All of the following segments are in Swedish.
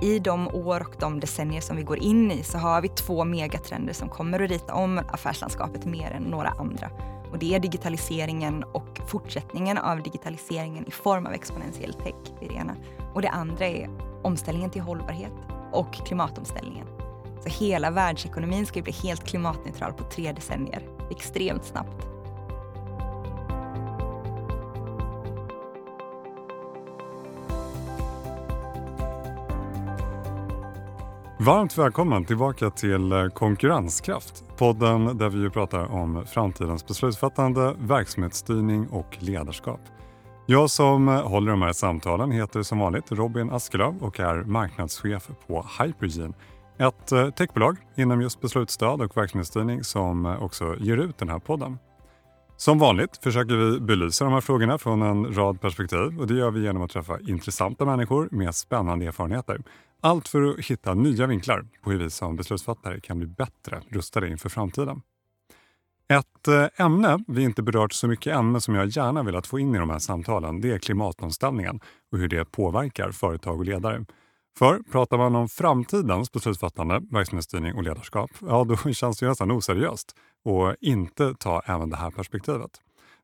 i de år och de decennier som vi går in i så har vi två megatrender som kommer att rita om affärslandskapet mer än några andra. Och det är digitaliseringen och fortsättningen av digitaliseringen i form av exponentiell tech, det är det ena. Och det andra är omställningen till hållbarhet och klimatomställningen. Så hela världsekonomin ska bli helt klimatneutral på tre decennier, extremt snabbt. Varmt välkommen tillbaka till eh, Konkurrenskraft. Podden där vi pratar om framtidens beslutsfattande, verksamhetsstyrning och ledarskap. Jag som håller de här samtalen heter som vanligt Robin Askelöv och är marknadschef på Hypergene. Ett eh, techbolag inom just beslutsstöd och verksamhetsstyrning som eh, också ger ut den här podden. Som vanligt försöker vi belysa de här frågorna från en rad perspektiv och det gör vi genom att träffa intressanta människor med spännande erfarenheter. Allt för att hitta nya vinklar på hur vi som beslutsfattare kan bli bättre rustade inför framtiden. Ett eh, ämne vi inte berört så mycket än men som jag gärna vill att få in i de här samtalen det är klimatomställningen och hur det påverkar företag och ledare. För pratar man om framtidens beslutsfattande, verksamhetsstyrning och ledarskap, ja då känns det ju nästan oseriöst att inte ta även det här perspektivet.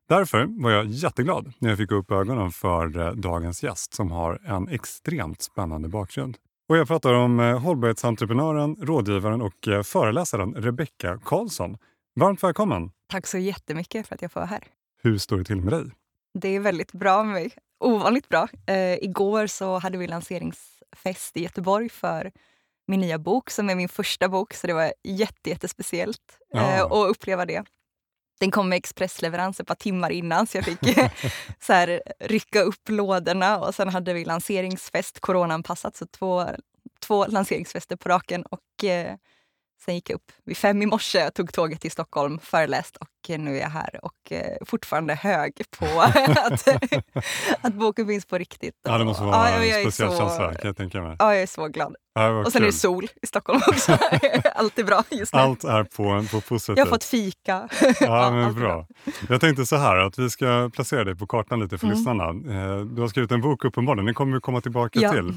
Därför var jag jätteglad när jag fick upp ögonen för eh, dagens gäst som har en extremt spännande bakgrund. Och jag pratar om eh, hållbarhetsentreprenören, rådgivaren och eh, föreläsaren Rebecka Karlsson. Varmt välkommen! Tack så jättemycket för att jag får vara här. Hur står det till med dig? Det är väldigt bra med mig. Ovanligt bra. Eh, igår så hade vi lanseringsfest i Göteborg för min nya bok som är min första bok så det var jätte, jättespeciellt eh, ja. att uppleva det. Den kom med expressleverans ett par timmar innan så jag fick så här, rycka upp lådorna och sen hade vi lanseringsfest, coronaanpassat, så två, två lanseringsfester på raken. Och eh, Sen gick jag upp vid fem i morse, tog tåget till Stockholm, föreläst och nu är jag här och eh, fortfarande hög på att, att boken finns på riktigt. Ja, det måste vara ja, en speciell känsla kan jag tänka mig. Ja, jag är så glad. Ja, och sen kul. är det sol i Stockholm också. Allt är bra just nu. Allt är på, på positivt. Jag har fått fika. Ja, men bra. bra. Jag tänkte så här att vi ska placera dig på kartan lite för mm. lyssnarna. Eh, du har skrivit en bok uppenbarligen, den kommer vi komma tillbaka ja. till.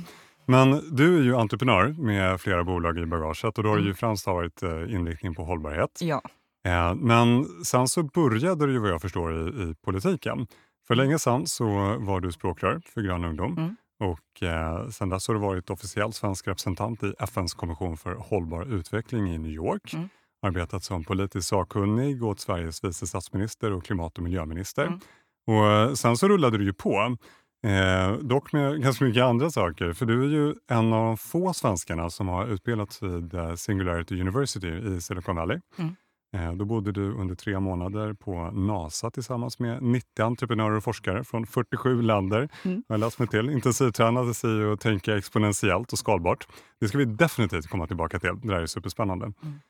Men du är ju entreprenör med flera bolag i bagaget och då har mm. ju främst varit eh, inriktning på hållbarhet. Ja. Eh, men sen så började du ju vad jag förstår i, i politiken. För länge sedan så var du språkrör för Grön ungdom mm. och eh, sen dess har du varit officiell svensk representant i FNs kommission för hållbar utveckling i New York. Mm. Arbetat som politisk sakkunnig åt Sveriges vice statsminister och klimat och miljöminister. Mm. Och eh, sen så rullade du ju på. Eh, dock med ganska mycket andra saker, för du är ju en av de få svenskarna som har utbildats vid eh, Singularity University i Silicon Valley. Mm. Eh, då bodde du under tre månader på NASA tillsammans med 90 entreprenörer och forskare från 47 länder. Mm. Jag har läst mig till. Intensivtränade sig att tänka exponentiellt och skalbart. Det ska vi definitivt komma tillbaka till. Det där är superspännande. Mm.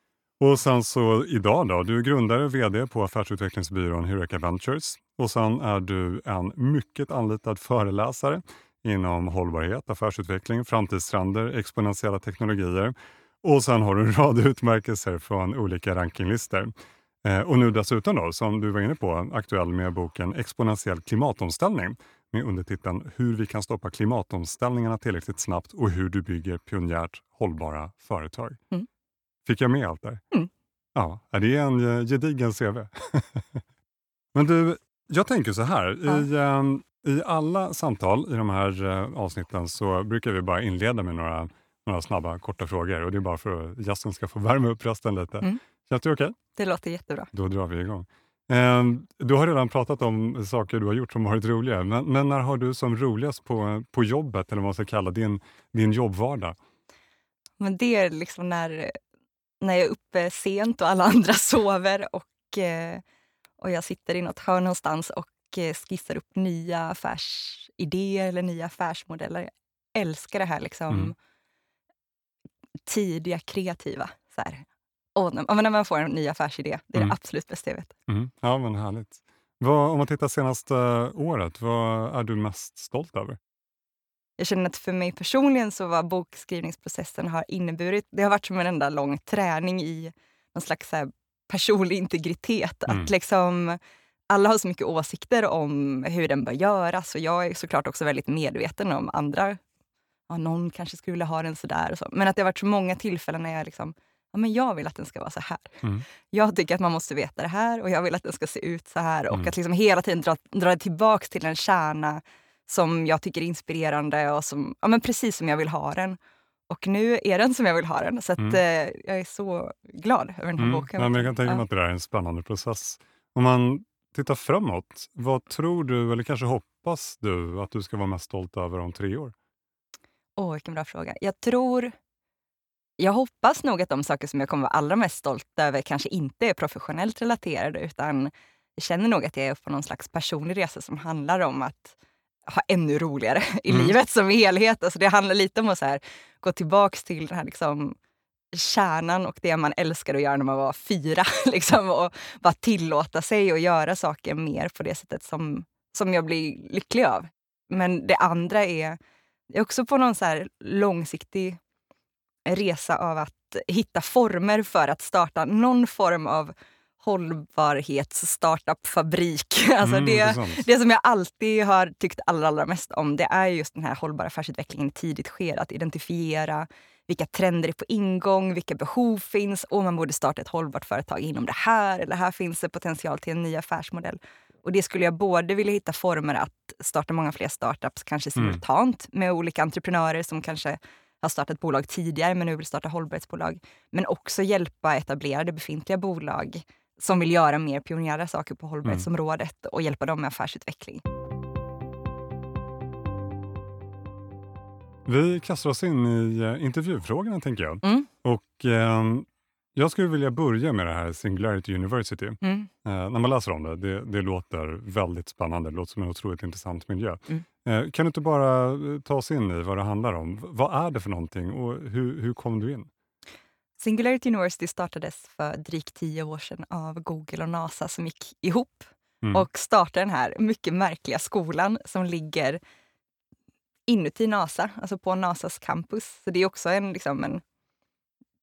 Och sen så idag då, du är grundare och VD på affärsutvecklingsbyrån Hureka Ventures och sen är du en mycket anlitad föreläsare inom hållbarhet, affärsutveckling, framtidstrender, exponentiella teknologier och sen har du en rad utmärkelser från olika rankinglistor. Eh, och nu dessutom då, som du var inne på, aktuell med boken Exponentiell klimatomställning med undertiteln Hur vi kan stoppa klimatomställningarna tillräckligt snabbt och hur du bygger pionjärt hållbara företag. Mm. Fick jag med allt där? Mm. Ja, det är en eh, gedigen CV. Men du, jag tänker så här. Ja. I, um, I alla samtal i de här uh, avsnitten så brukar vi bara inleda med några, några snabba, korta frågor. Och Det är bara för att gästen ska få värma upp rösten lite. Mm. Känns det okej? Okay? Det låter jättebra. Då drar vi igång. Um, du har redan pratat om saker du har gjort som har varit roliga. Men, men när har du som roligast på, på jobbet, eller vad man ska kalla din, din jobbvardag? Men det är liksom när när jag är uppe sent och alla andra sover och, eh, och jag sitter i något hörn någonstans och eh, skissar upp nya affärsidéer eller nya affärsmodeller. Jag älskar det här liksom mm. tidiga, kreativa. Så här. Och när, när man får en ny affärsidé, det är mm. det absolut bästa jag vet. Mm. Ja, men härligt. Vad, om man tittar senaste året, vad är du mest stolt över? jag känner att för mig personligen så var bokskrivningsprocessen har inneburit, det har varit som en enda lång träning i någon slags här personlig integritet. Mm. Att liksom, alla har så mycket åsikter om hur den bör göras och jag är såklart också väldigt medveten om andra ja, någon kanske skulle vilja ha den sådär. Och så. Men att det har varit så många tillfällen när jag liksom, ja, men jag vill att den ska vara så här. Mm. Jag tycker att man måste veta det här och jag vill att den ska se ut så här. Och mm. att liksom hela tiden dra, dra tillbaka till en kärna som jag tycker är inspirerande och som, ja, men precis som jag vill ha den. Och nu är den som jag vill ha den. Så att, mm. eh, jag är så glad över den här mm. boken. Ja, men jag kan tänka mig att det där är en spännande process. Om man tittar framåt, vad tror du, eller kanske hoppas du, att du ska vara mest stolt över om tre år? Åh, oh, vilken bra fråga. Jag tror... Jag hoppas nog att de saker som jag kommer vara allra mest stolt över kanske inte är professionellt relaterade utan jag känner nog att jag är på någon slags personlig resa som handlar om att ha ännu roligare i mm. livet som helhet. Alltså det handlar lite om att här, gå tillbaka till den här liksom, kärnan och det man älskade att göra när man var fyra. Liksom, och bara tillåta sig att göra saker mer på det sättet som, som jag blir lycklig av. Men det andra är, är också på någon så långsiktig resa av att hitta former för att starta någon form av hållbarhets-startup-fabrik. Alltså mm, det, det som jag alltid har tyckt allra, allra mest om det är just den här hållbara affärsutvecklingen i tidigt skede. Att identifiera vilka trender är på ingång, vilka behov finns och man borde starta ett hållbart företag inom det här. Eller här finns det potential till en ny affärsmodell. Och det skulle jag både vilja hitta former att starta många fler startups, kanske mm. simultant mm. med olika entreprenörer som kanske har startat bolag tidigare men nu vill starta hållbarhetsbolag. Men också hjälpa etablerade befintliga bolag som vill göra mer pionjära saker på hållbarhetsområdet mm. och hjälpa dem med affärsutveckling. Vi kastar oss in i eh, intervjufrågorna tänker jag. Mm. Och, eh, jag skulle vilja börja med det här Singularity University. Mm. Eh, när man läser om det, det, det, låter väldigt spännande. Det låter som en otroligt intressant miljö. Mm. Eh, kan du inte bara eh, ta oss in i vad det handlar om? Vad är det för någonting och hur, hur kom du in? Singularity University startades för drygt tio år sedan av Google och NASA som gick ihop mm. och startade den här mycket märkliga skolan som ligger inuti NASA, alltså på Nasas campus. Så det är också en, liksom en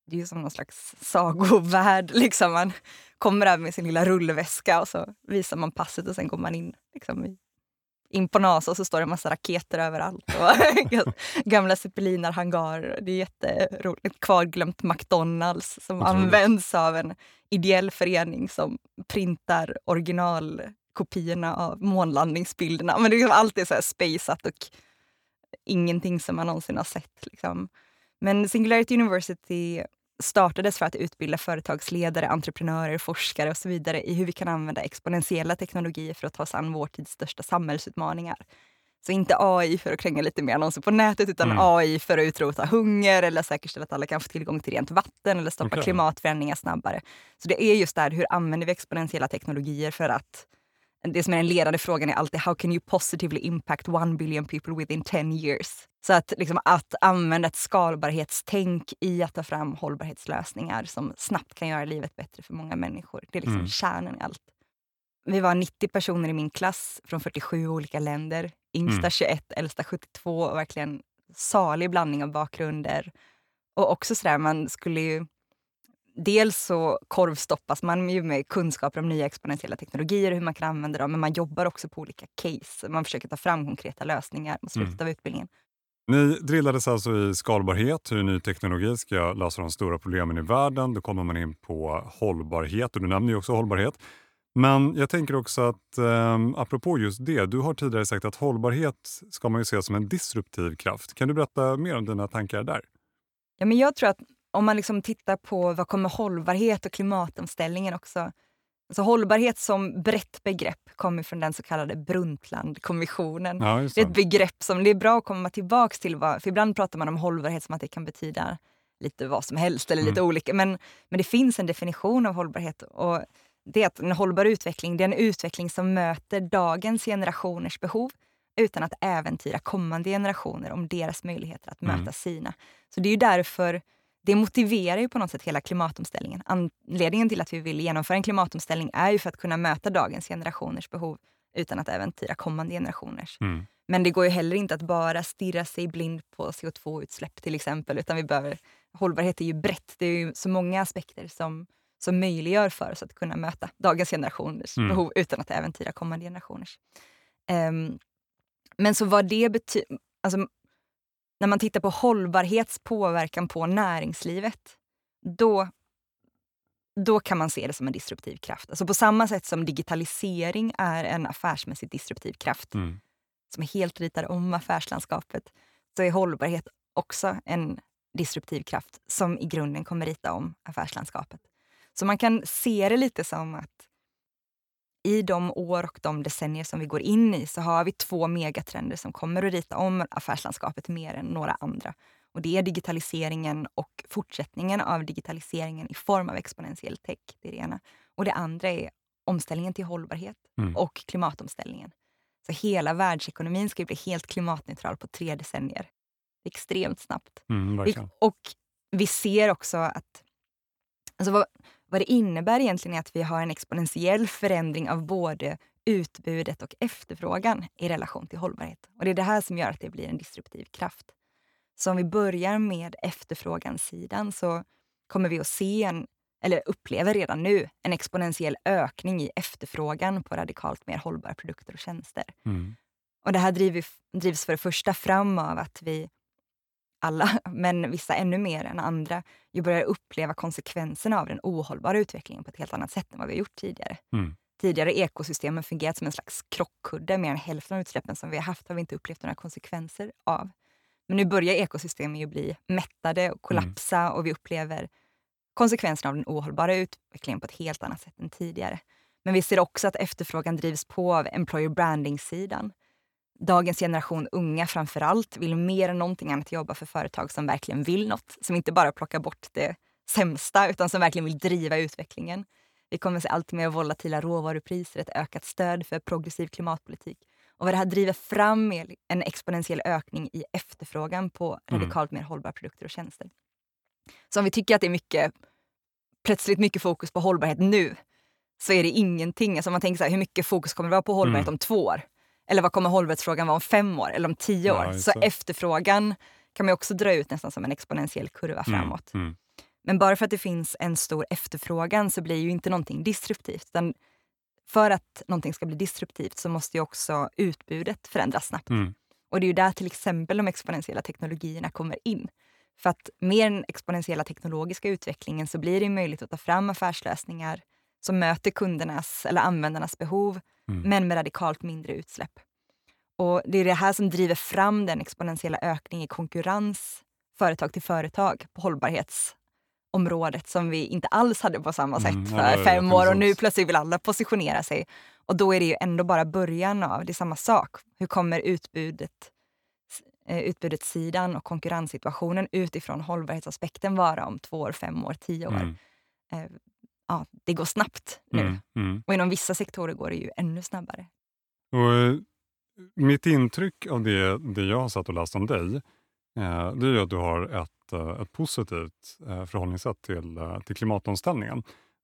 det är som någon slags sagovärld. Liksom. Man kommer där med sin lilla rullväska och så visar man passet och sen går man in liksom, i in på NASA så står det en massa raketer överallt. Och gamla zeppelinarhangarer. Det är jätteroligt. Kvarglömt McDonalds som Otroligt. används av en ideell förening som printar originalkopiorna av månlandningsbilderna. Men det är allt är så här spejsat och ingenting som man någonsin har sett. Liksom. Men Singularity University startades för att utbilda företagsledare, entreprenörer, forskare och så vidare i hur vi kan använda exponentiella teknologier för att ta oss an vår tids största samhällsutmaningar. Så inte AI för att kränga lite mer annonser på nätet utan mm. AI för att utrota hunger eller säkerställa att alla kan få tillgång till rent vatten eller stoppa okay. klimatförändringar snabbare. Så det är just där, hur använder vi exponentiella teknologier för att det som är den ledande frågan är alltid how can you positively impact one billion people within 10 years? Så att, liksom, att använda ett skalbarhetstänk i att ta fram hållbarhetslösningar som snabbt kan göra livet bättre för många människor. Det är liksom mm. kärnan i allt. Vi var 90 personer i min klass från 47 olika länder. Yngsta mm. 21, äldsta 72 och verkligen salig blandning av bakgrunder. Och också sådär, man skulle ju dels så korvstoppas man ju med kunskaper om nya exponentiella teknologier och hur man kan använda dem, men man jobbar också på olika case. Man försöker ta fram konkreta lösningar mot slutet mm. av utbildningen. Ni drillades alltså i skalbarhet, hur ny teknologi ska lösa de stora problemen i världen. Då kommer man in på hållbarhet och du nämner ju också hållbarhet. Men jag tänker också att eh, apropå just det, du har tidigare sagt att hållbarhet ska man ju se som en disruptiv kraft. Kan du berätta mer om dina tankar där? Ja, men jag tror att om man liksom tittar på vad kommer hållbarhet och klimatomställningen också. Alltså hållbarhet som brett begrepp kommer från den så kallade Brundtlandkommissionen. Ja, det. det. är ett begrepp som det är bra att komma tillbaka till. För ibland pratar man om hållbarhet som att det kan betyda lite vad som helst eller lite mm. olika. Men, men det finns en definition av hållbarhet. Och det är att en hållbar utveckling det är en utveckling som möter dagens generationers behov utan att äventyra kommande generationer om deras möjligheter att möta mm. sina. Så det är därför det motiverar ju på något sätt hela klimatomställningen. Anledningen till att vi vill genomföra en klimatomställning är ju för att kunna möta dagens generationers behov utan att äventyra kommande generationers. Mm. Men det går ju heller inte att bara stirra sig blind på CO2-utsläpp till exempel. Utan vi behöver, hållbarhet är ju brett. Det är ju så många aspekter som, som möjliggör för oss att kunna möta dagens generationers mm. behov utan att äventyra kommande generationers. Um, men så vad det betyder... Alltså, när man tittar på hållbarhetspåverkan på näringslivet, då, då kan man se det som en disruptiv kraft. Alltså på samma sätt som digitalisering är en affärsmässigt disruptiv kraft mm. som helt ritar om affärslandskapet, så är hållbarhet också en disruptiv kraft som i grunden kommer rita om affärslandskapet. Så man kan se det lite som att i de år och de decennier som vi går in i så har vi två megatrender som kommer att rita om affärslandskapet mer än några andra. Och Det är digitaliseringen och fortsättningen av digitaliseringen i form av exponentiell tech. Det det ena. Och det andra är omställningen till hållbarhet mm. och klimatomställningen. Så hela världsekonomin ska bli helt klimatneutral på tre decennier. Extremt snabbt. Mm, och vi ser också att alltså vad, vad det innebär egentligen är att vi har en exponentiell förändring av både utbudet och efterfrågan i relation till hållbarhet. Och Det är det här som gör att det blir en disruptiv kraft. Så om vi börjar med efterfrågansidan så kommer vi att se en, eller upplever redan nu, en exponentiell ökning i efterfrågan på radikalt mer hållbara produkter och tjänster. Mm. Och Det här drivs för det första fram av att vi alla, men vissa ännu mer än andra, ju börjar uppleva konsekvenserna av den ohållbara utvecklingen på ett helt annat sätt än vad vi har gjort tidigare. Mm. Tidigare ekosystemen fungerat som en slags krockkudde. Mer än hälften av utsläppen som vi har haft har vi inte upplevt några konsekvenser av. Men nu börjar ekosystemen ju bli mättade och kollapsa mm. och vi upplever konsekvenserna av den ohållbara utvecklingen på ett helt annat sätt än tidigare. Men vi ser också att efterfrågan drivs på av employer branding-sidan dagens generation unga framför allt vill mer än någonting annat jobba för företag som verkligen vill något. Som inte bara plockar bort det sämsta utan som verkligen vill driva utvecklingen. Vi kommer att se allt mer volatila råvarupriser, ett ökat stöd för progressiv klimatpolitik. Och vad det här driver fram är en exponentiell ökning i efterfrågan på mm. radikalt mer hållbara produkter och tjänster. Så om vi tycker att det är mycket, plötsligt mycket fokus på hållbarhet nu, så är det ingenting. Alltså man tänker så här, hur mycket fokus kommer det vara på hållbarhet mm. om två år? Eller vad kommer hållbarhetsfrågan vara om fem år eller om tio år? Ja, så efterfrågan kan man också dra ut nästan som en exponentiell kurva mm, framåt. Mm. Men bara för att det finns en stor efterfrågan så blir ju inte någonting disruptivt. För att någonting ska bli disruptivt så måste ju också utbudet förändras snabbt. Mm. Och det är ju där till exempel de exponentiella teknologierna kommer in. För att med den exponentiella teknologiska utvecklingen så blir det möjligt att ta fram affärslösningar som möter kundernas eller användarnas behov mm. men med radikalt mindre utsläpp. Och Det är det här som driver fram den exponentiella ökning i konkurrens företag till företag på hållbarhetsområdet som vi inte alls hade på samma sätt mm, för fem år och nu plötsligt vill alla positionera sig. Och då är det ju ändå bara början av, det är samma sak. Hur kommer utbudet, eh, utbudets och konkurrenssituationen utifrån hållbarhetsaspekten vara om två år, fem år, tio år? Mm. Ja, det går snabbt nu. Mm, mm. Och inom vissa sektorer går det ju ännu snabbare. Och, eh, mitt intryck av det, det jag har satt och läst om dig, eh, det är att du har ett, eh, ett positivt eh, förhållningssätt till, eh, till klimatomställningen.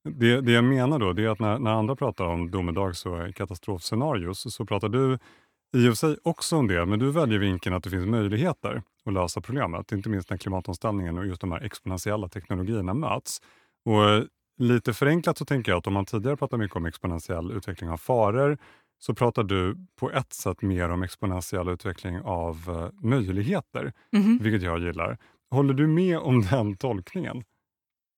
Det, det jag menar då, det är att när, när andra pratar om domedags och katastrofscenarios så, så pratar du i och för sig också om det, men du väljer vinkeln att det finns möjligheter att lösa problemet. Inte minst när klimatomställningen och just de här exponentiella teknologierna möts. Och Lite förenklat så tänker jag att om man tidigare pratade mycket om exponentiell utveckling av faror så pratar du på ett sätt mer om exponentiell utveckling av uh, möjligheter, mm. vilket jag gillar. Håller du med om den tolkningen?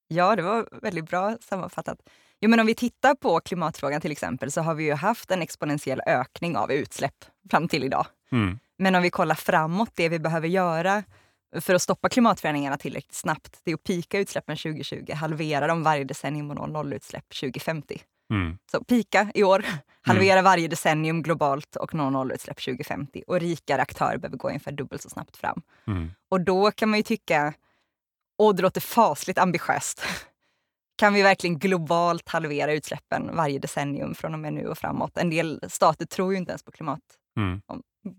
Ja, det var väldigt bra sammanfattat. Jo, men om vi tittar på klimatfrågan till exempel så har vi ju haft en exponentiell ökning av utsläpp fram till idag. Mm. Men om vi kollar framåt, det vi behöver göra för att stoppa klimatförändringarna tillräckligt snabbt, det är att pika utsläppen 2020, halvera dem varje decennium och nå nollutsläpp 2050. Mm. Så pika i år, halvera mm. varje decennium globalt och nå nollutsläpp 2050. Och rikare aktörer behöver gå ungefär dubbelt så snabbt fram. Mm. Och då kan man ju tycka, åh det låter fasligt ambitiöst. Kan vi verkligen globalt halvera utsläppen varje decennium från och med nu och framåt? En del stater tror ju inte ens på, klimat, mm.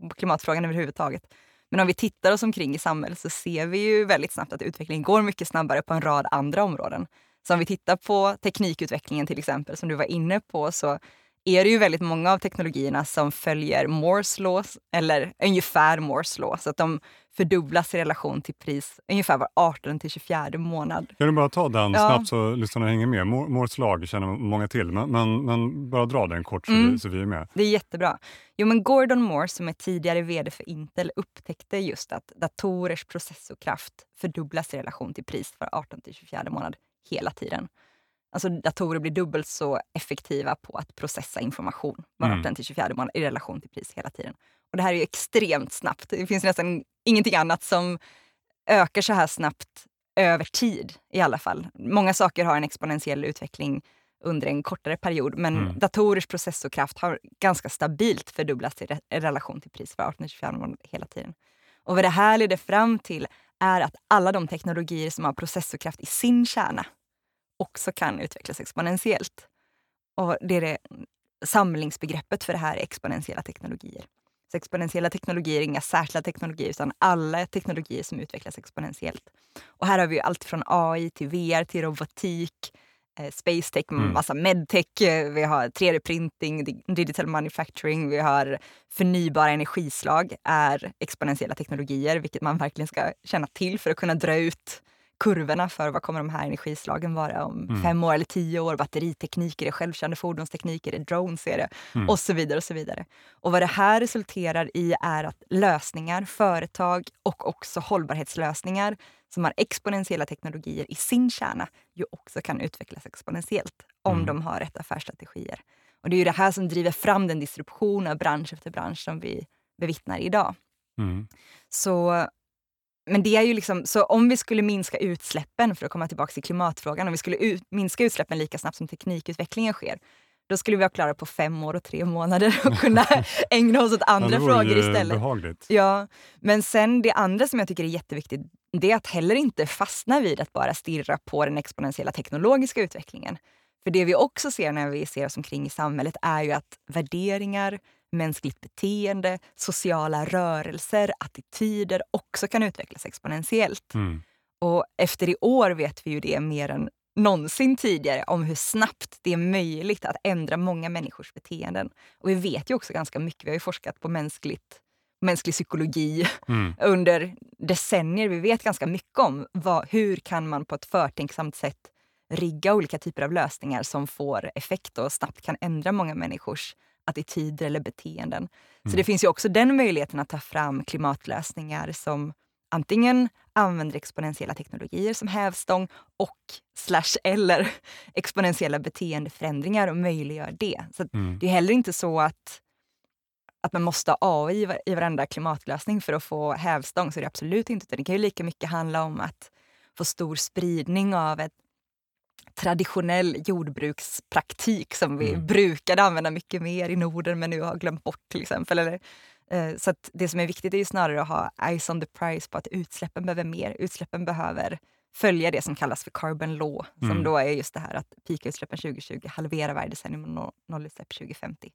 på klimatfrågan överhuvudtaget. Men om vi tittar oss omkring i samhället så ser vi ju väldigt snabbt att utvecklingen går mycket snabbare på en rad andra områden. Så om vi tittar på teknikutvecklingen till exempel, som du var inne på, så är det ju väldigt många av teknologierna som följer Moores law, eller ungefär Moores law, så att de fördubblas i relation till pris ungefär var 18 till 24 månad. Kan du bara ta den ja. snabbt så lyssnarna hänger med? Moores lag känner många till, men, men, men bara dra den kort så, mm. vi, så vi är med. Det är jättebra. Jo, men Gordon Moore som är tidigare vd för Intel upptäckte just att datorers processorkraft fördubblas i relation till pris var 18 till 24 månad hela tiden. Alltså datorer blir dubbelt så effektiva på att processa information var 18 mm. till 24 månad i relation till pris hela tiden. Och det här är extremt snabbt. Det finns nästan ingenting annat som ökar så här snabbt över tid i alla fall. Många saker har en exponentiell utveckling under en kortare period, men mm. datorers processorkraft har ganska stabilt fördubblats i, i relation till pris för 1824 hela tiden. Och vad det här leder fram till är att alla de teknologier som har processorkraft i sin kärna också kan utvecklas exponentiellt. Och det är det samlingsbegreppet för det här är exponentiella teknologier. Så exponentiella teknologier är inga särskilda teknologier utan alla teknologier som utvecklas exponentiellt. Och här har vi allt från AI till VR till robotik, eh, space tech, mm. massa medtech, eh, vi har 3D-printing, digital manufacturing, vi har förnybara energislag är exponentiella teknologier, vilket man verkligen ska känna till för att kunna dra ut kurvorna för vad kommer de här energislagen vara om mm. fem år eller tio år. Batteritekniker, är självkörande fordonstekniker, är drones är det mm. och så vidare. Och så vidare. Och vad det här resulterar i är att lösningar, företag och också hållbarhetslösningar som har exponentiella teknologier i sin kärna ju också kan utvecklas exponentiellt om mm. de har rätt affärsstrategier. Och det är ju det här som driver fram den disruption av bransch efter bransch som vi bevittnar idag. Mm. Så men det är ju liksom, så om vi skulle minska utsläppen, för att komma tillbaka till klimatfrågan, om vi skulle ut, minska utsläppen lika snabbt som teknikutvecklingen sker, då skulle vi vara klara på fem år och tre månader och kunna ägna oss åt andra ja, frågor istället. Behagligt. Ja, men sen det andra som jag tycker är jätteviktigt, det är att heller inte fastna vid att bara stirra på den exponentiella teknologiska utvecklingen. För det vi också ser när vi ser oss omkring i samhället är ju att värderingar, mänskligt beteende, sociala rörelser, attityder också kan utvecklas exponentiellt. Mm. Och efter i år vet vi ju det mer än någonsin tidigare om hur snabbt det är möjligt att ändra många människors beteenden. Och vi vet ju också ganska mycket, vi har ju forskat på mänskligt, mänsklig psykologi mm. under decennier. Vi vet ganska mycket om vad, hur kan man på ett förtänksamt sätt rigga olika typer av lösningar som får effekt och snabbt kan ändra många människors attityder eller beteenden. Mm. Så det finns ju också den möjligheten att ta fram klimatlösningar som antingen använder exponentiella teknologier som hävstång och slash eller exponentiella beteendeförändringar och möjliggör det. Så mm. Det är heller inte så att, att man måste ha AI i varenda klimatlösning för att få hävstång. Så det är absolut inte. Det kan ju lika mycket handla om att få stor spridning av ett traditionell jordbrukspraktik som vi mm. brukade använda mycket mer i Norden men nu har glömt bort till exempel. Eller, eh, så det som är viktigt är snarare att ha eyes on the price på att utsläppen behöver mer. Utsläppen behöver följa det som kallas för carbon law mm. som då är just det här att pika utsläppen 2020, halvera varje decennium och nollutsläpp 2050.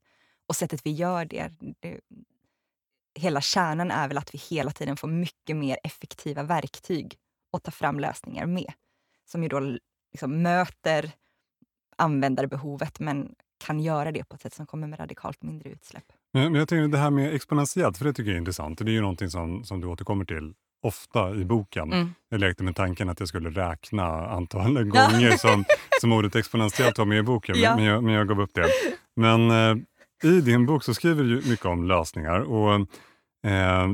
Och sättet vi gör det, det hela kärnan är väl att vi hela tiden får mycket mer effektiva verktyg att ta fram lösningar med. Som ju då liksom möter användarbehovet men kan göra det på ett sätt som kommer med radikalt mindre utsläpp. Men, jag tänker det här med exponentiellt, för det tycker jag är intressant. Det är ju någonting som, som du återkommer till ofta i boken. Mm. Jag lekte med tanken att jag skulle räkna antalet gånger som, som ordet exponentiellt var med i boken, ja. men, jag, men jag gav upp det. Men eh, i din bok så skriver du mycket om lösningar. Och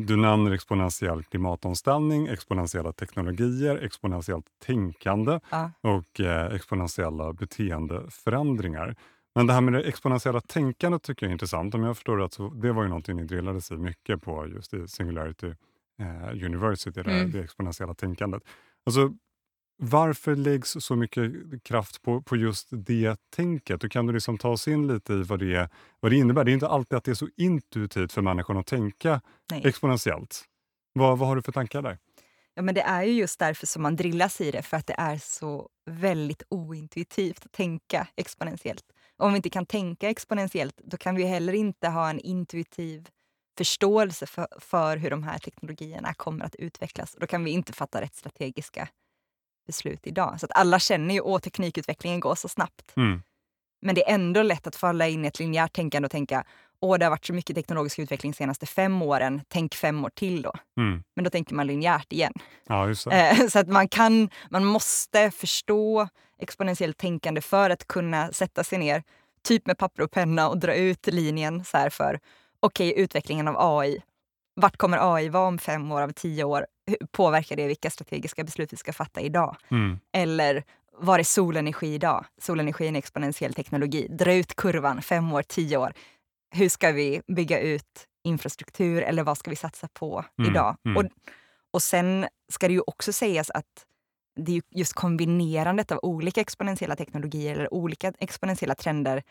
du nämner exponentiell klimatomställning, exponentiella teknologier, exponentiellt tänkande ja. och eh, exponentiella beteendeförändringar. Men det här med det exponentiella tänkandet tycker jag är intressant. Om jag förstår rätt så det var ju någonting ni drillades i mycket på just i Singularity eh, University, mm. det exponentiella tänkandet. Alltså, varför läggs så mycket kraft på, på just det tänket? Och kan du liksom ta oss in lite i vad det, vad det innebär? Det är inte alltid att det är så intuitivt för människan att tänka Nej. exponentiellt. Vad, vad har du för tankar där? Ja, men det är ju just därför som man drillas i det, för att det är så väldigt ointuitivt att tänka exponentiellt. Om vi inte kan tänka exponentiellt, då kan vi heller inte ha en intuitiv förståelse för, för hur de här teknologierna kommer att utvecklas. Då kan vi inte fatta rätt strategiska beslut idag. Så att alla känner ju att teknikutvecklingen går så snabbt. Mm. Men det är ändå lätt att falla in i ett linjärt tänkande och tänka åh, det har varit så mycket teknologisk utveckling de senaste fem åren, tänk fem år till då. Mm. Men då tänker man linjärt igen. Ja, så. Eh, så att man kan, man måste förstå exponentiellt tänkande för att kunna sätta sig ner, typ med papper och penna och dra ut linjen så här för okej, okay, utvecklingen av AI. Vart kommer AI vara om fem år, av tio år? Påverkar det vilka strategiska beslut vi ska fatta idag? Mm. Eller var är solenergi idag? Solenergi är en exponentiell teknologi. Dra ut kurvan fem år, tio år. Hur ska vi bygga ut infrastruktur eller vad ska vi satsa på mm. idag? Mm. Och, och sen ska det ju också sägas att det är just kombinerandet av olika exponentiella teknologier eller olika exponentiella trender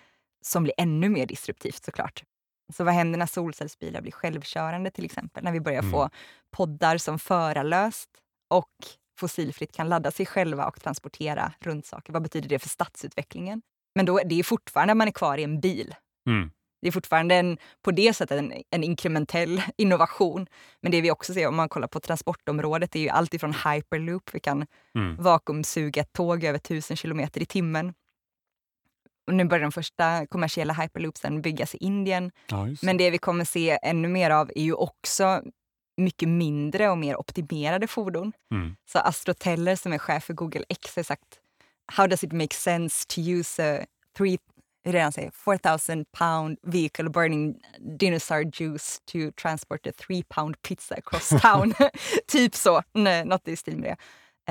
som blir ännu mer disruptivt såklart. Så vad händer när solcellsbilar blir självkörande till exempel? När vi börjar mm. få poddar som förarlöst och fossilfritt kan ladda sig själva och transportera runt saker. Vad betyder det för stadsutvecklingen? Men då, det är fortfarande man är kvar i en bil. Mm. Det är fortfarande en, på det sättet en, en inkrementell innovation. Men det vi också ser om man kollar på transportområdet är ju allt ifrån hyperloop, vi kan mm. vakuumsuga ett tåg över tusen kilometer i timmen. Och nu börjar de första kommersiella hyperloopsen byggas i Indien. Ja, Men det vi kommer se ännu mer av är ju också mycket mindre och mer optimerade fordon. Mm. Så Astroteller som är chef för Google X har sagt How does it make sense to use a three, redan säger, 4000 pound vehicle burning dinosaur juice to transport a three pound pizza across town? typ så, Nej, något i stil med det.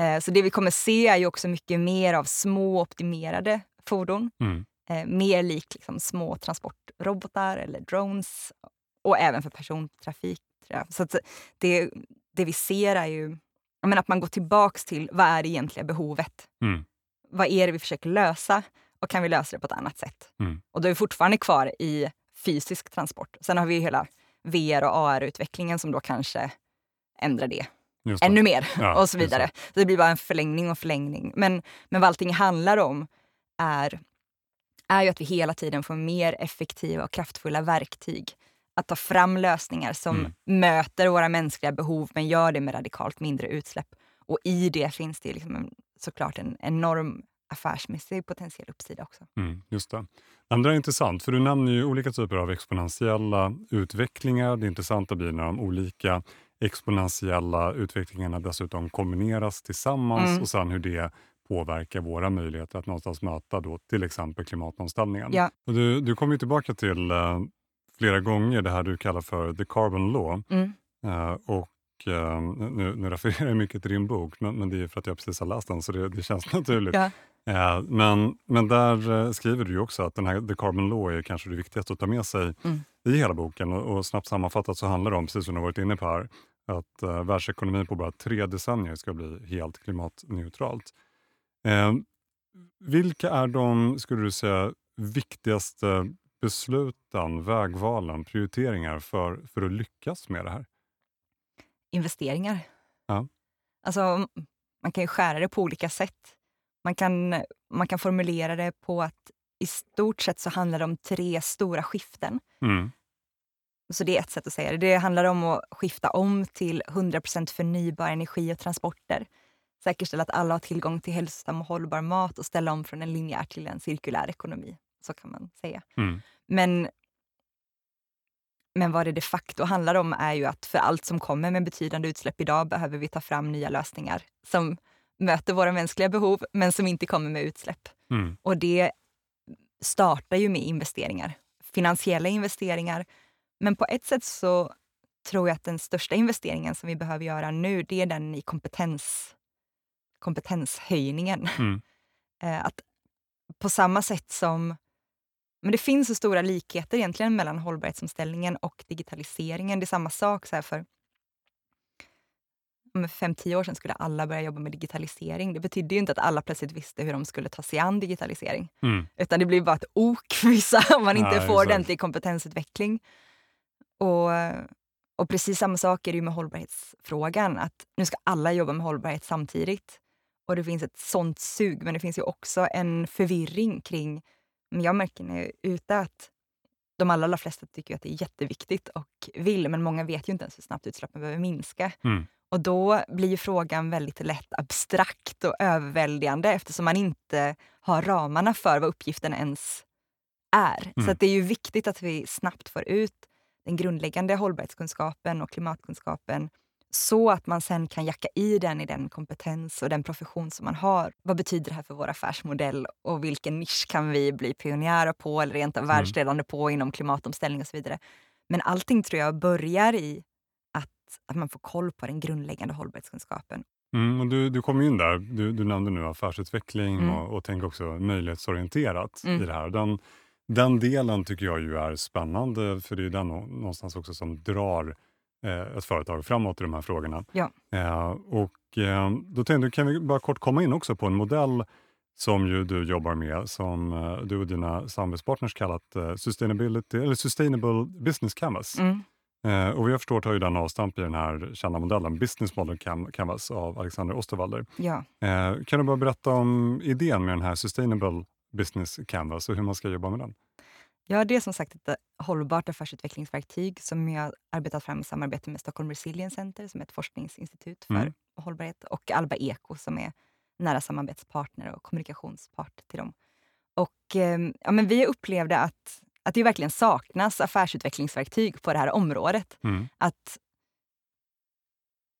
Eh, så det vi kommer se är ju också mycket mer av små optimerade fordon. Mm. Eh, mer likt liksom, små transportrobotar eller drones och även för persontrafik. Så det, det vi ser är ju menar, att man går tillbaks till vad är det egentliga behovet? Mm. Vad är det vi försöker lösa? Och kan vi lösa det på ett annat sätt? Mm. Och då är vi fortfarande kvar i fysisk transport. Sen har vi hela VR och AR-utvecklingen som då kanske ändrar det ännu mer ja, och så vidare. Så det blir bara en förlängning och förlängning. Men, men vad allting handlar om är, är ju att vi hela tiden får mer effektiva och kraftfulla verktyg att ta fram lösningar som mm. möter våra mänskliga behov men gör det med radikalt mindre utsläpp. Och i det finns det liksom en, såklart en enorm affärsmässig potentiell uppsida också. Mm, just det. Andra är intressant, för du nämner ju olika typer av exponentiella utvecklingar. Det intressanta blir när de olika exponentiella utvecklingarna dessutom kombineras tillsammans mm. och sen hur det påverkar våra möjligheter att någonstans möta då till exempel klimatomställningen. Ja. Och du, du kommer tillbaka till uh, flera gånger det här du kallar för the carbon law. Mm. Uh, och uh, nu, nu refererar jag mycket till din bok, men, men, det är för att jag precis har läst den så det, det känns naturligt. Ja. men, men där skriver du också att den här the carbon law är kanske det viktigaste att ta med sig mm. i hela boken. Och, och, snabbt sammanfattat så handlar det om, precis som du har varit inne på här, att uh, världsekonomin på bara tre decennier ska bli helt klimatneutralt. Eh, vilka är de, skulle du säga, viktigaste besluten, vägvalen, prioriteringar för, för att lyckas med det här? Investeringar. Ja. Alltså, man kan ju skära det på olika sätt. Man kan, man kan formulera det på att i stort sett så handlar det om tre stora skiften. Mm. Så det är ett sätt att säga det. Det handlar om att skifta om till 100% förnybar energi och transporter säkerställa att alla har tillgång till hälsosam och hållbar mat och ställa om från en linjär till en cirkulär ekonomi. Så kan man säga. Mm. Men, men vad det de facto handlar om är ju att för allt som kommer med betydande utsläpp idag behöver vi ta fram nya lösningar som möter våra mänskliga behov men som inte kommer med utsläpp. Mm. Och det startar ju med investeringar, finansiella investeringar. Men på ett sätt så tror jag att den största investeringen som vi behöver göra nu, det är den i kompetens kompetenshöjningen. Mm. Eh, att på samma sätt som... Men det finns så stora likheter egentligen mellan hållbarhetsomställningen och digitaliseringen. Det är samma sak. Så för för fem, tio år sedan skulle alla börja jobba med digitalisering. Det betydde ju inte att alla plötsligt visste hur de skulle ta sig an digitalisering. Mm. Utan det blir bara ett ok för vissa om man inte ja, får exakt. ordentlig kompetensutveckling. Och, och precis samma sak är det ju med hållbarhetsfrågan. Att nu ska alla jobba med hållbarhet samtidigt. Och det finns ett sånt sug, men det finns ju också en förvirring kring... Jag märker när jag är ute att de allra, flesta tycker att det är jätteviktigt och vill, men många vet ju inte ens hur snabbt utsläppen behöver minska. Mm. Och då blir frågan väldigt lätt abstrakt och överväldigande eftersom man inte har ramarna för vad uppgiften ens är. Mm. Så det är ju viktigt att vi snabbt får ut den grundläggande hållbarhetskunskapen och klimatkunskapen så att man sen kan jacka i den i den kompetens och den profession som man har. Vad betyder det här för vår affärsmodell och vilken nisch kan vi bli pionjärer på eller rent av mm. världsledande på inom klimatomställning och så vidare. Men allting tror jag börjar i att, att man får koll på den grundläggande hållbarhetskunskapen. Mm, och du, du kom in där, du, du nämnde nu affärsutveckling mm. och, och tänk också möjlighetsorienterat mm. i det här. Den, den delen tycker jag ju är spännande för det är den någonstans också som drar ett företag framåt i de här frågorna. Ja. Eh, och eh, då tänkte jag, kan vi bara kort komma in också på en modell som ju du jobbar med, som eh, du och dina samarbetspartners kallat eh, Sustainability, eller Sustainable Business Canvas. Mm. Eh, och vad jag förstår tar ju den avstamp i den här kända modellen Business Model Canvas av Alexander Osterwalder. Ja. Eh, kan du bara berätta om idén med den här Sustainable Business Canvas och hur man ska jobba med den? Ja, det är som sagt ett hållbart affärsutvecklingsverktyg som jag arbetat fram i samarbete med Stockholm Resilience Center som är ett forskningsinstitut för mm. hållbarhet och Alba Eko som är nära samarbetspartner och kommunikationspart till dem. Och, eh, ja, men vi upplevde att att det verkligen saknas affärsutvecklingsverktyg på det här området. Mm. Att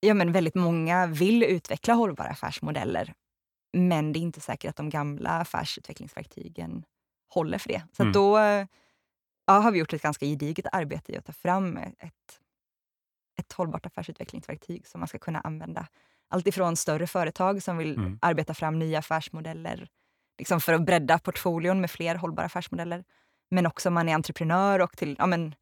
ja, men väldigt många vill utveckla hållbara affärsmodeller men det är inte säkert att de gamla affärsutvecklingsverktygen håller för det. Så mm. då ja, har vi gjort ett ganska gediget arbete i att ta fram ett, ett hållbart affärsutvecklingsverktyg som man ska kunna använda. Alltifrån större företag som vill mm. arbeta fram nya affärsmodeller liksom för att bredda portföljen med fler hållbara affärsmodeller men också om man är entreprenör och till, ja men,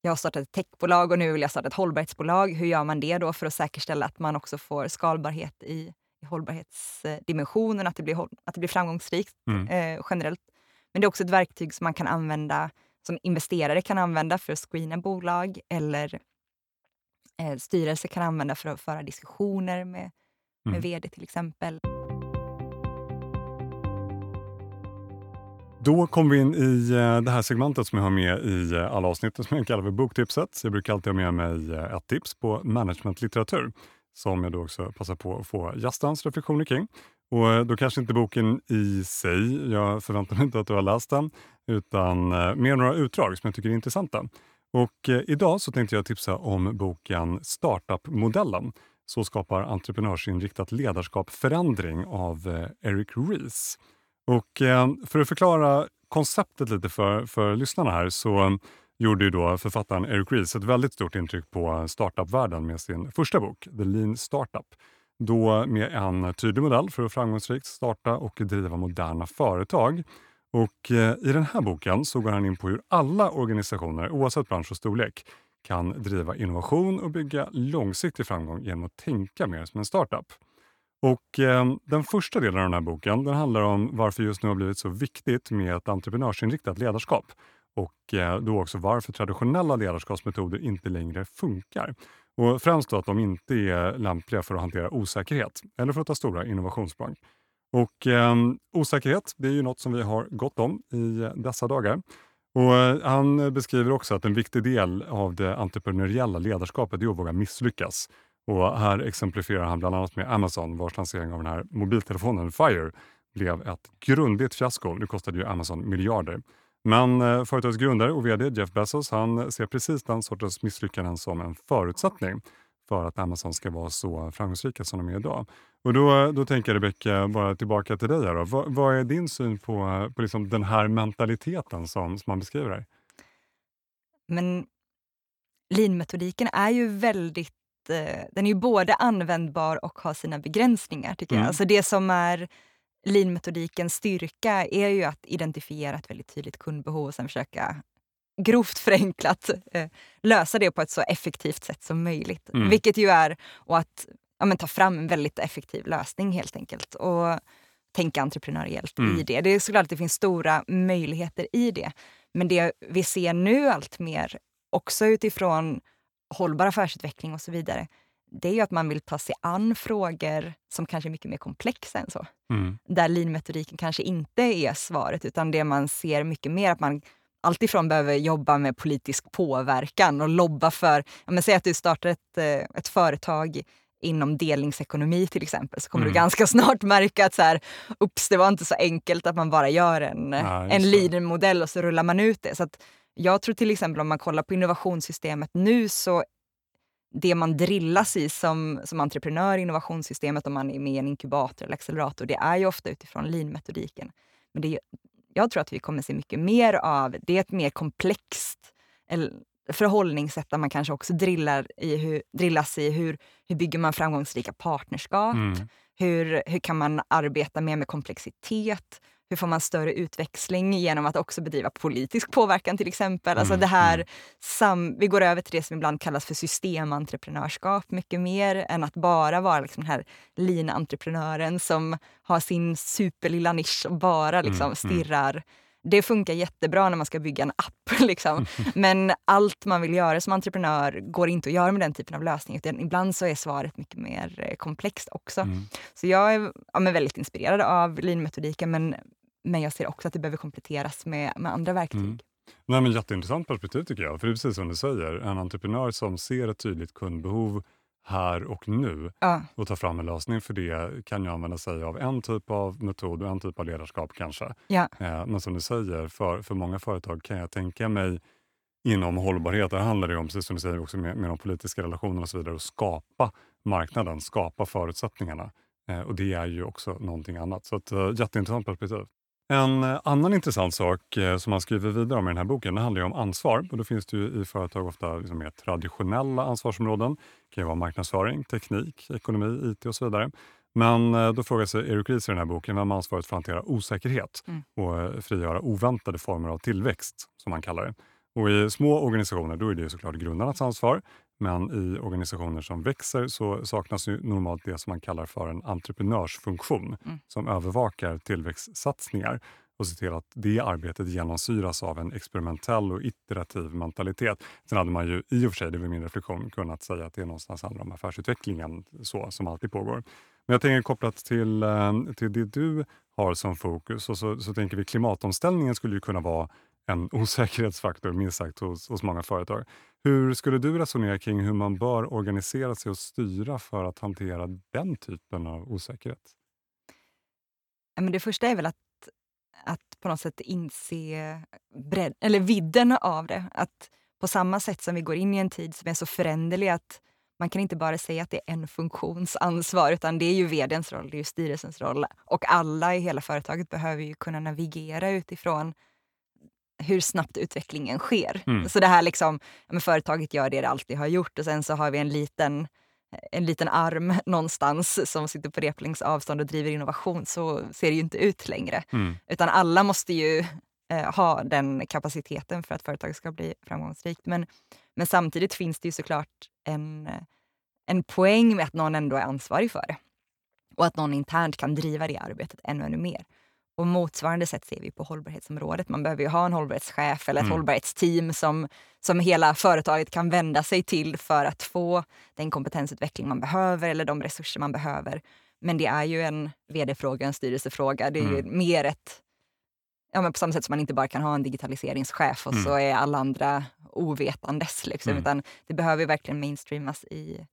jag har startat ett techbolag och nu vill jag starta ett hållbarhetsbolag. Hur gör man det då för att säkerställa att man också får skalbarhet i, i hållbarhetsdimensionen, att det blir, att det blir framgångsrikt mm. eh, generellt. Men det är också ett verktyg som man kan använda, som investerare kan använda för att screena bolag eller eh, styrelser kan använda för att föra diskussioner med, med mm. vd till exempel. Då kommer vi in i eh, det här segmentet som jag har med i eh, alla avsnitt som jag kallar för boktipset. Jag brukar alltid ha med mig eh, ett tips på managementlitteratur som jag då också passar på att få gästens reflektioner kring. Och eh, då kanske inte boken i sig, jag förväntar mig inte att du har läst den, utan eh, mer några utdrag som jag tycker är intressanta. Och eh, idag så tänkte jag tipsa om boken Startup-modellen. Så skapar entreprenörsinriktat ledarskap förändring av Eric Ries. Och för att förklara konceptet lite för, för lyssnarna här så gjorde ju då författaren Eric Ries ett väldigt stort intryck på startupvärlden med sin första bok, The Lean Startup. Då med en tydlig modell för att framgångsrikt starta och driva moderna företag. Och eh, I den här boken så går han in på hur alla organisationer, oavsett bransch och storlek, kan driva innovation och bygga långsiktig framgång genom att tänka mer som en startup. Och eh, Den första delen av den här boken den handlar om varför just nu har blivit så viktigt med ett entreprenörsinriktat ledarskap och eh, då också varför traditionella ledarskapsmetoder inte längre funkar. Och Främst då att de inte är lämpliga för att hantera osäkerhet eller för att ta stora innovationssprång. Och eh, Osäkerhet det är ju något som vi har gott om i dessa dagar. Och eh, Han beskriver också att en viktig del av det entreprenöriella ledarskapet är att våga misslyckas och här exemplifierar han bland annat med Amazon vars lansering av den här mobiltelefonen Fire blev ett grundligt fiasko. Nu kostade ju Amazon miljarder. Men eh, företagets grundare och vd Jeff Bezos han ser precis den sortens misslyckanden som en förutsättning för att Amazon ska vara så framgångsrika som de är idag. Och då, då tänker jag Rebecka, bara tillbaka till dig. Då. Vad, vad är din syn på, på liksom den här mentaliteten som, som man beskriver här? Men lean-metodiken är ju väldigt eh, den är ju både användbar och har sina begränsningar. tycker mm. jag. Alltså det som är lean-metodikens styrka är ju att identifiera ett väldigt tydligt kundbehov och sen försöka grovt förenklat eh, lösa det på ett så effektivt sätt som möjligt. Mm. Vilket ju är och att ja, men, ta fram en väldigt effektiv lösning helt enkelt. Och tänka entreprenöriellt mm. i det. Det är såklart att det finns stora möjligheter i det. Men det vi ser nu allt mer, också utifrån hållbar affärsutveckling och så vidare, det är ju att man vill ta sig an frågor som kanske är mycket mer komplexa än så. Mm. Där lean-metodiken kanske inte är svaret, utan det man ser mycket mer att man alltifrån behöver jobba med politisk påverkan och lobba för... Ja, men säg att du startar ett, eh, ett företag inom delningsekonomi till exempel så kommer Mm. du ganska snart märka att så här, ups, det var inte så enkelt att man bara gör en, Ja, en leader-modell och så rullar man ut det. Så jag tror till exempel om man kollar på innovationssystemet nu så det man drillas i som, som entreprenör i innovationssystemet om man är med i en inkubator eller accelerator, det är ju ofta utifrån lean-metodiken. Men det, jag tror att vi kommer se mycket mer av, det är ett mer komplext förhållningssätt där man kanske också drillar i hur, drillas i hur, hur bygger man framgångsrika partnerskap? Mm. Hur, hur kan man arbeta mer med komplexitet? Hur får man större utväxling genom att också bedriva politisk påverkan till exempel? Alltså Mm, det här, mm. sam, vi går över till det som ibland kallas för systementreprenörskap mycket mer än att bara vara liksom den här lean-entreprenören som har sin superlilla nisch och bara liksom Mm, mm. stirrar. Det funkar jättebra när man ska bygga en app. Liksom. Men allt man vill göra som entreprenör går inte att göra med den typen av lösning. Utan ibland så är svaret mycket mer eh, komplext också. Mm. Så jag är ja, men väldigt inspirerad av lean-metodiken men, men jag ser också att det behöver kompletteras med, med andra verktyg. Mm. Nej, men jätteintressant perspektiv tycker jag. För det är precis som du säger, en entreprenör som ser ett tydligt kundbehov här och nu Ja, och tar fram en lösning för det kan ju använda sig av en typ av metod och en typ av ledarskap kanske. ja, Eh, men som du säger, för, för många företag kan jag tänka mig inom hållbarhet, där handlar det om, precis som du säger, också med, med de politiska relationerna och så vidare, att skapa marknaden, skapa förutsättningarna. Eh, och det är ju också någonting annat. Så ett eh, jätteintressant perspektiv. En eh, annan intressant sak eh, som man skriver vidare om i den här boken, det handlar om ansvar. Och då finns det ju i företag ofta liksom mer traditionella ansvarsområden. Det kan vara marknadsföring, teknik, ekonomi, IT och så vidare. Men eh, då frågar sig Erik Ries i den här boken vem har ansvaret för att hantera osäkerhet Mm. och frigöra oväntade former av tillväxt, som man kallar det. Och I små organisationer då är det såklart grundarnas ansvar, men i organisationer som växer så saknas ju normalt det som man kallar för en entreprenörsfunktion Mm. som övervakar tillväxtsatsningar och ser till att det arbetet genomsyras av en experimentell och iterativ mentalitet. Sen hade man ju i och för sig, det var min reflektion, kunnat säga att det någonstans handlar om affärsutvecklingen så, som alltid pågår. Men jag tänker kopplat till, eh, till det du har som fokus och så, så tänker vi klimatomställningen skulle ju kunna vara en osäkerhetsfaktor minst sagt hos, hos många företag. Hur skulle du resonera kring hur man bör organisera sig och styra för att hantera den typen av osäkerhet? Ja, men det första är väl att, att på något sätt inse bredd, eller vidden av det. Att på samma sätt som vi går in i en tid som är så föränderlig att man kan inte bara säga att det är en funktions ansvar utan det är ju vdns roll, det är ju styrelsens roll. Och alla i hela företaget behöver ju kunna navigera utifrån hur snabbt utvecklingen sker. Mm. Så det här liksom, men företaget gör det det alltid har gjort och sen så har vi en liten en liten arm någonstans som sitter på replängds avstånd och driver innovation så ser det ju inte ut längre. Mm. Utan alla måste ju eh, ha den kapaciteten för att företaget ska bli framgångsrikt. Men, men samtidigt finns det ju såklart en, en poäng med att någon ändå är ansvarig för det. Och att någon internt kan driva det arbetet ännu, ännu mer. Och motsvarande sätt ser vi på hållbarhetsområdet. Man behöver ju ha en hållbarhetschef eller ett Mm. hållbarhetsteam som, som hela företaget kan vända sig till för att få den kompetensutveckling man behöver eller de resurser man behöver. Men det är ju en vd-fråga, en styrelsefråga. Det är ju Mm. mer ett... Ja, men på samma sätt som man inte bara kan ha en digitaliseringschef och Mm. så är alla andra ovetandes. Liksom, Mm. Utan det behöver ju verkligen mainstreamas i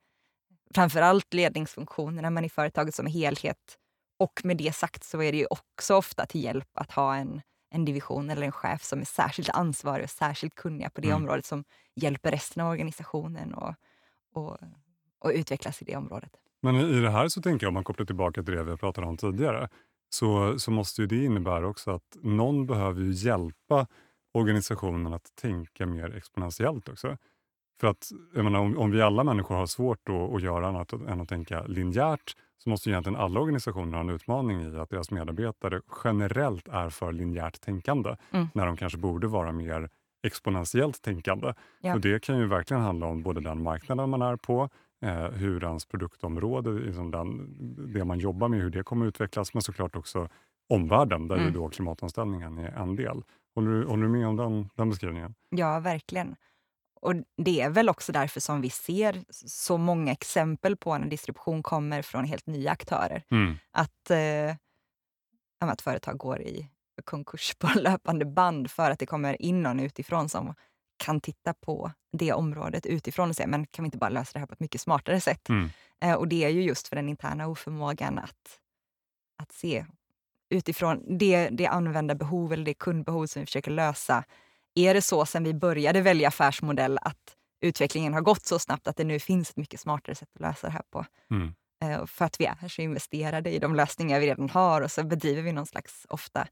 framförallt ledningsfunktionerna men i företaget som helhet. Och med det sagt så är det ju också ofta till hjälp att ha en, en division eller en chef som är särskilt ansvarig och särskilt kunniga på det Mm. området som hjälper resten av organisationen och, och, och utvecklas i det området. Men i det här så tänker jag, om man kopplar tillbaka till det vi pratade om tidigare, så, så måste ju det innebära också att någon behöver ju hjälpa organisationen att tänka mer exponentiellt också. För att menar, om, om vi alla människor har svårt att göra annat än att tänka linjärt så måste ju egentligen alla organisationer ha en utmaning i att deras medarbetare generellt är för linjärt tänkande Mm. när de kanske borde vara mer exponentiellt tänkande. Ja. Och Det kan ju verkligen handla om både den marknaden man är på, eh, hur ens produktområde, liksom den, det man jobbar med, hur det kommer utvecklas, men såklart också omvärlden där ju Mm. då klimatomställningen är en del. Håller du, håller du med om den, den beskrivningen? Ja, verkligen. Och det är väl också därför som vi ser så många exempel på när distribution kommer från helt nya aktörer. Mm. Att, eh, att företag går i konkurs på löpande band för att det kommer in någon utifrån som kan titta på det området utifrån och säga, men kan vi inte bara lösa det här på ett mycket smartare sätt? Mm. Eh, och det är ju just för den interna oförmågan att, att se utifrån det, det användarbehov eller det kundbehov som vi försöker lösa. Är det så sen vi började välja affärsmodell att utvecklingen har gått så snabbt att det nu finns ett mycket smartare sätt att lösa det här på? Mm. Eh, för att vi är så investerade i de lösningar vi redan har och så bedriver vi någon slags ofta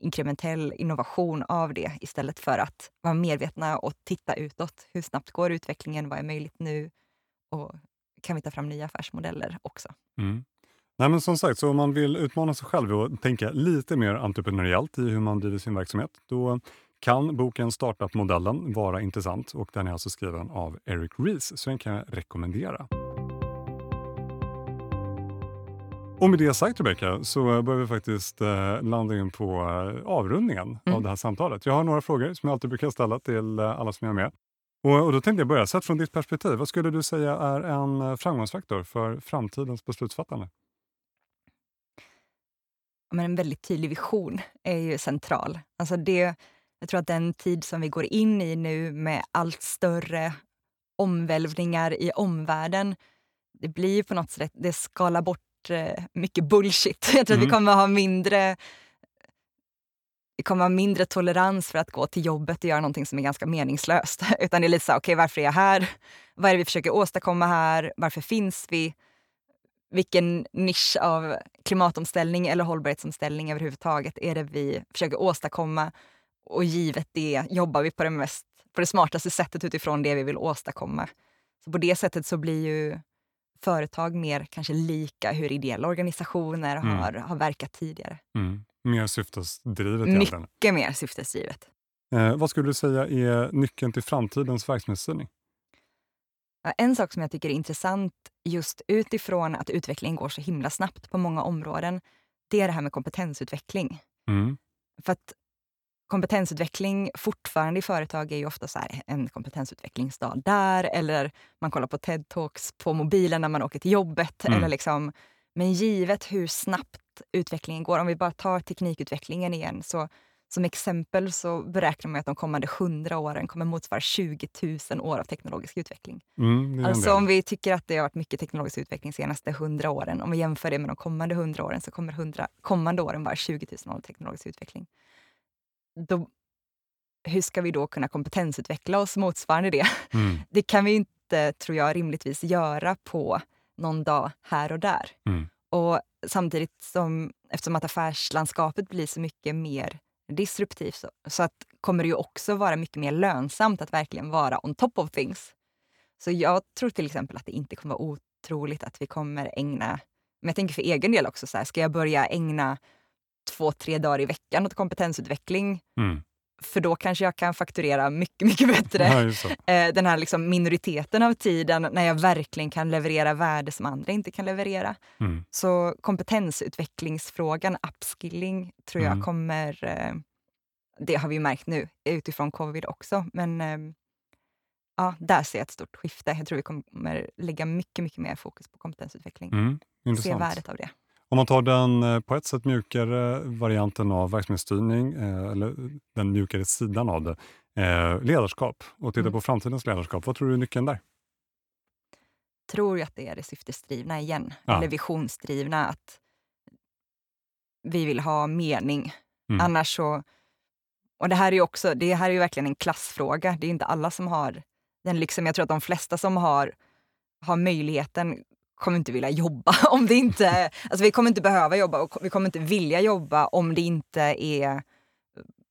inkrementell innovation av det istället för att vara medvetna och titta utåt. Hur snabbt går utvecklingen? Vad är möjligt nu? Och kan vi ta fram nya affärsmodeller också? Mm. Nej, men som sagt, så om man vill utmana sig själv och tänka lite mer entreprenöriellt i hur man driver sin verksamhet, då kan boken Startup-modellen vara intressant och den är alltså skriven av Eric Ries, så den kan jag rekommendera. Och med det sagt Rebecka så börjar vi faktiskt eh, landa in på eh, avrundningen mm. av det här samtalet. Jag har några frågor som jag alltid brukar ställa till eh, alla som är med. Och, och, då tänkte jag börja, sett från ditt perspektiv, vad skulle du säga är en eh, framgångsfaktor för framtidens beslutsfattande? Men en väldigt tydlig vision är ju central. Alltså det, jag tror att den tid som vi går in i nu med allt större omvälvningar i omvärlden, det blir på något sätt, det skalar bort Eh, mycket bullshit. Jag tror mm. att vi mm. kommer ha mindre vi kommer ha mindre tolerans för att gå till jobbet och göra någonting som är ganska meningslöst. Utan det är lite så, okej okay, varför är jag här? Vad är det vi försöker åstadkomma här? Varför finns vi? Vilken nisch av klimatomställning eller hållbarhetsomställning överhuvudtaget är det vi försöker åstadkomma? Och givet det jobbar vi på det, mest, på det smartaste sättet utifrån det vi vill åstadkomma. Så på det sättet så blir ju företag mer kanske lika hur ideella organisationer mm. har, har verkat tidigare. Mm. Mer syftesdrivet Mycket mer syftesdrivet. Eh, vad skulle du säga är nyckeln till framtidens verksamhetsstyrning? En sak som jag tycker är intressant just utifrån att utvecklingen går så himla snabbt på många områden, det är det här med kompetensutveckling. Mm. För att kompetensutveckling fortfarande i företag är ju ofta så här, en kompetensutvecklingsdag där eller man kollar på TED-talks på mobilen när man åker till jobbet. Mm. Eller liksom, men givet hur snabbt utvecklingen går, om vi bara tar teknikutvecklingen igen, så som exempel så beräknar man att de kommande 100 åren kommer motsvara 20 000 år av teknologisk utveckling. Mm, alltså om vi tycker att det har varit mycket teknologisk utveckling de senaste 100 åren, om vi jämför det med de kommande 100 åren så kommer 100 kommande åren vara 20 000 år av teknologisk utveckling då, hur ska vi då kunna kompetensutveckla oss motsvarande det? Mm. Det kan vi inte, tror jag, rimligtvis göra på någon dag här och där. Mm. Och samtidigt som, eftersom att affärslandskapet blir så mycket mer disruptivt så, så att, kommer det ju också vara mycket mer lönsamt att verkligen vara on top of things. Så jag tror till exempel att det inte kommer vara otroligt att vi kommer ägna, men jag tänker för egen del också, så här, ska jag börja ägna två, tre dagar i veckan åt kompetensutveckling. Mm. För då kanske jag kan fakturera mycket, mycket bättre ja, eh, den här liksom minoriteten av tiden när jag verkligen kan leverera värde som andra inte kan leverera. Mm. Så kompetensutvecklingsfrågan, upskilling, tror jag mm. kommer... Eh, det har vi märkt nu utifrån covid också. Men eh, ja, där ser jag ett stort skifte. Jag tror vi kommer lägga mycket, mycket mer fokus på kompetensutveckling. Mm, Se värdet av det. Om man tar den eh, på ett sätt mjukare varianten av verksamhetsstyrning, eh, eller den mjukare sidan av det, eh, ledarskap och tittar mm. på framtidens ledarskap, vad tror du är nyckeln där? tror ju att det är det syftesdrivna igen, ja. eller visionsdrivna. Att vi vill ha mening. Mm. Annars så... Och det här är ju också, det här är ju verkligen en klassfråga. Det är inte alla som har den lyxen. Jag tror att de flesta som har, har möjligheten kommer inte vilja jobba om det inte... Alltså vi kommer inte behöva jobba och vi kommer inte vilja jobba om det inte är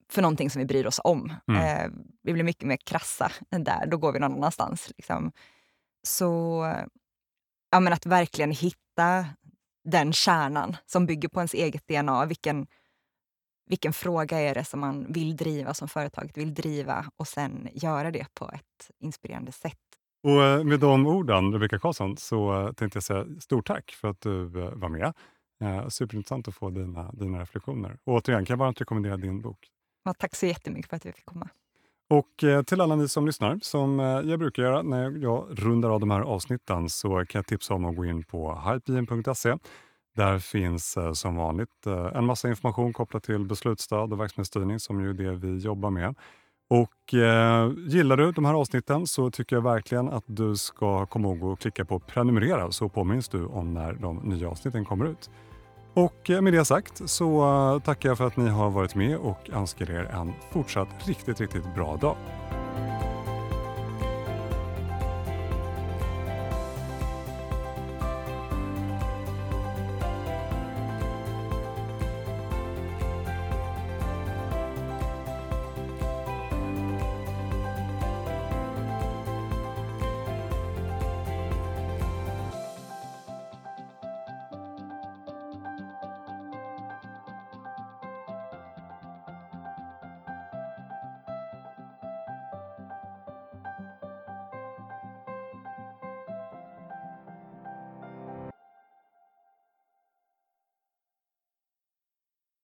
för någonting som vi bryr oss om. Mm. Eh, vi blir mycket mer krassa där, då går vi någon annanstans. Liksom. Så ja, men att verkligen hitta den kärnan som bygger på ens eget DNA. Vilken, vilken fråga är det som man vill driva, som företaget vill driva och sen göra det på ett inspirerande sätt. Och eh, med de orden, Rebecka Karlsson, så eh, tänkte jag säga stort tack för att du eh, var med. superintressant att få dina, dina reflektioner. Och återigen kan jag varmt rekommendera din bok. Ja, tack så jättemycket för att vi fick komma. Och till alla ni som lyssnar, som jag brukar göra när jag rundar av de här avsnitten, så kan jag tipsa om att gå in på hypeen.se. Där finns som vanligt en massa information kopplat till beslutsstöd och verksamhetsstyrning som ju är det vi jobbar med. Och eh, Gillar du de här avsnitten så tycker jag verkligen att du ska komma ihåg att klicka på prenumerera så påminns du om när de nya avsnitten kommer ut. Och eh, med det sagt så eh, tackar jag för att ni har varit med och önskar er en fortsatt riktigt, riktigt bra dag.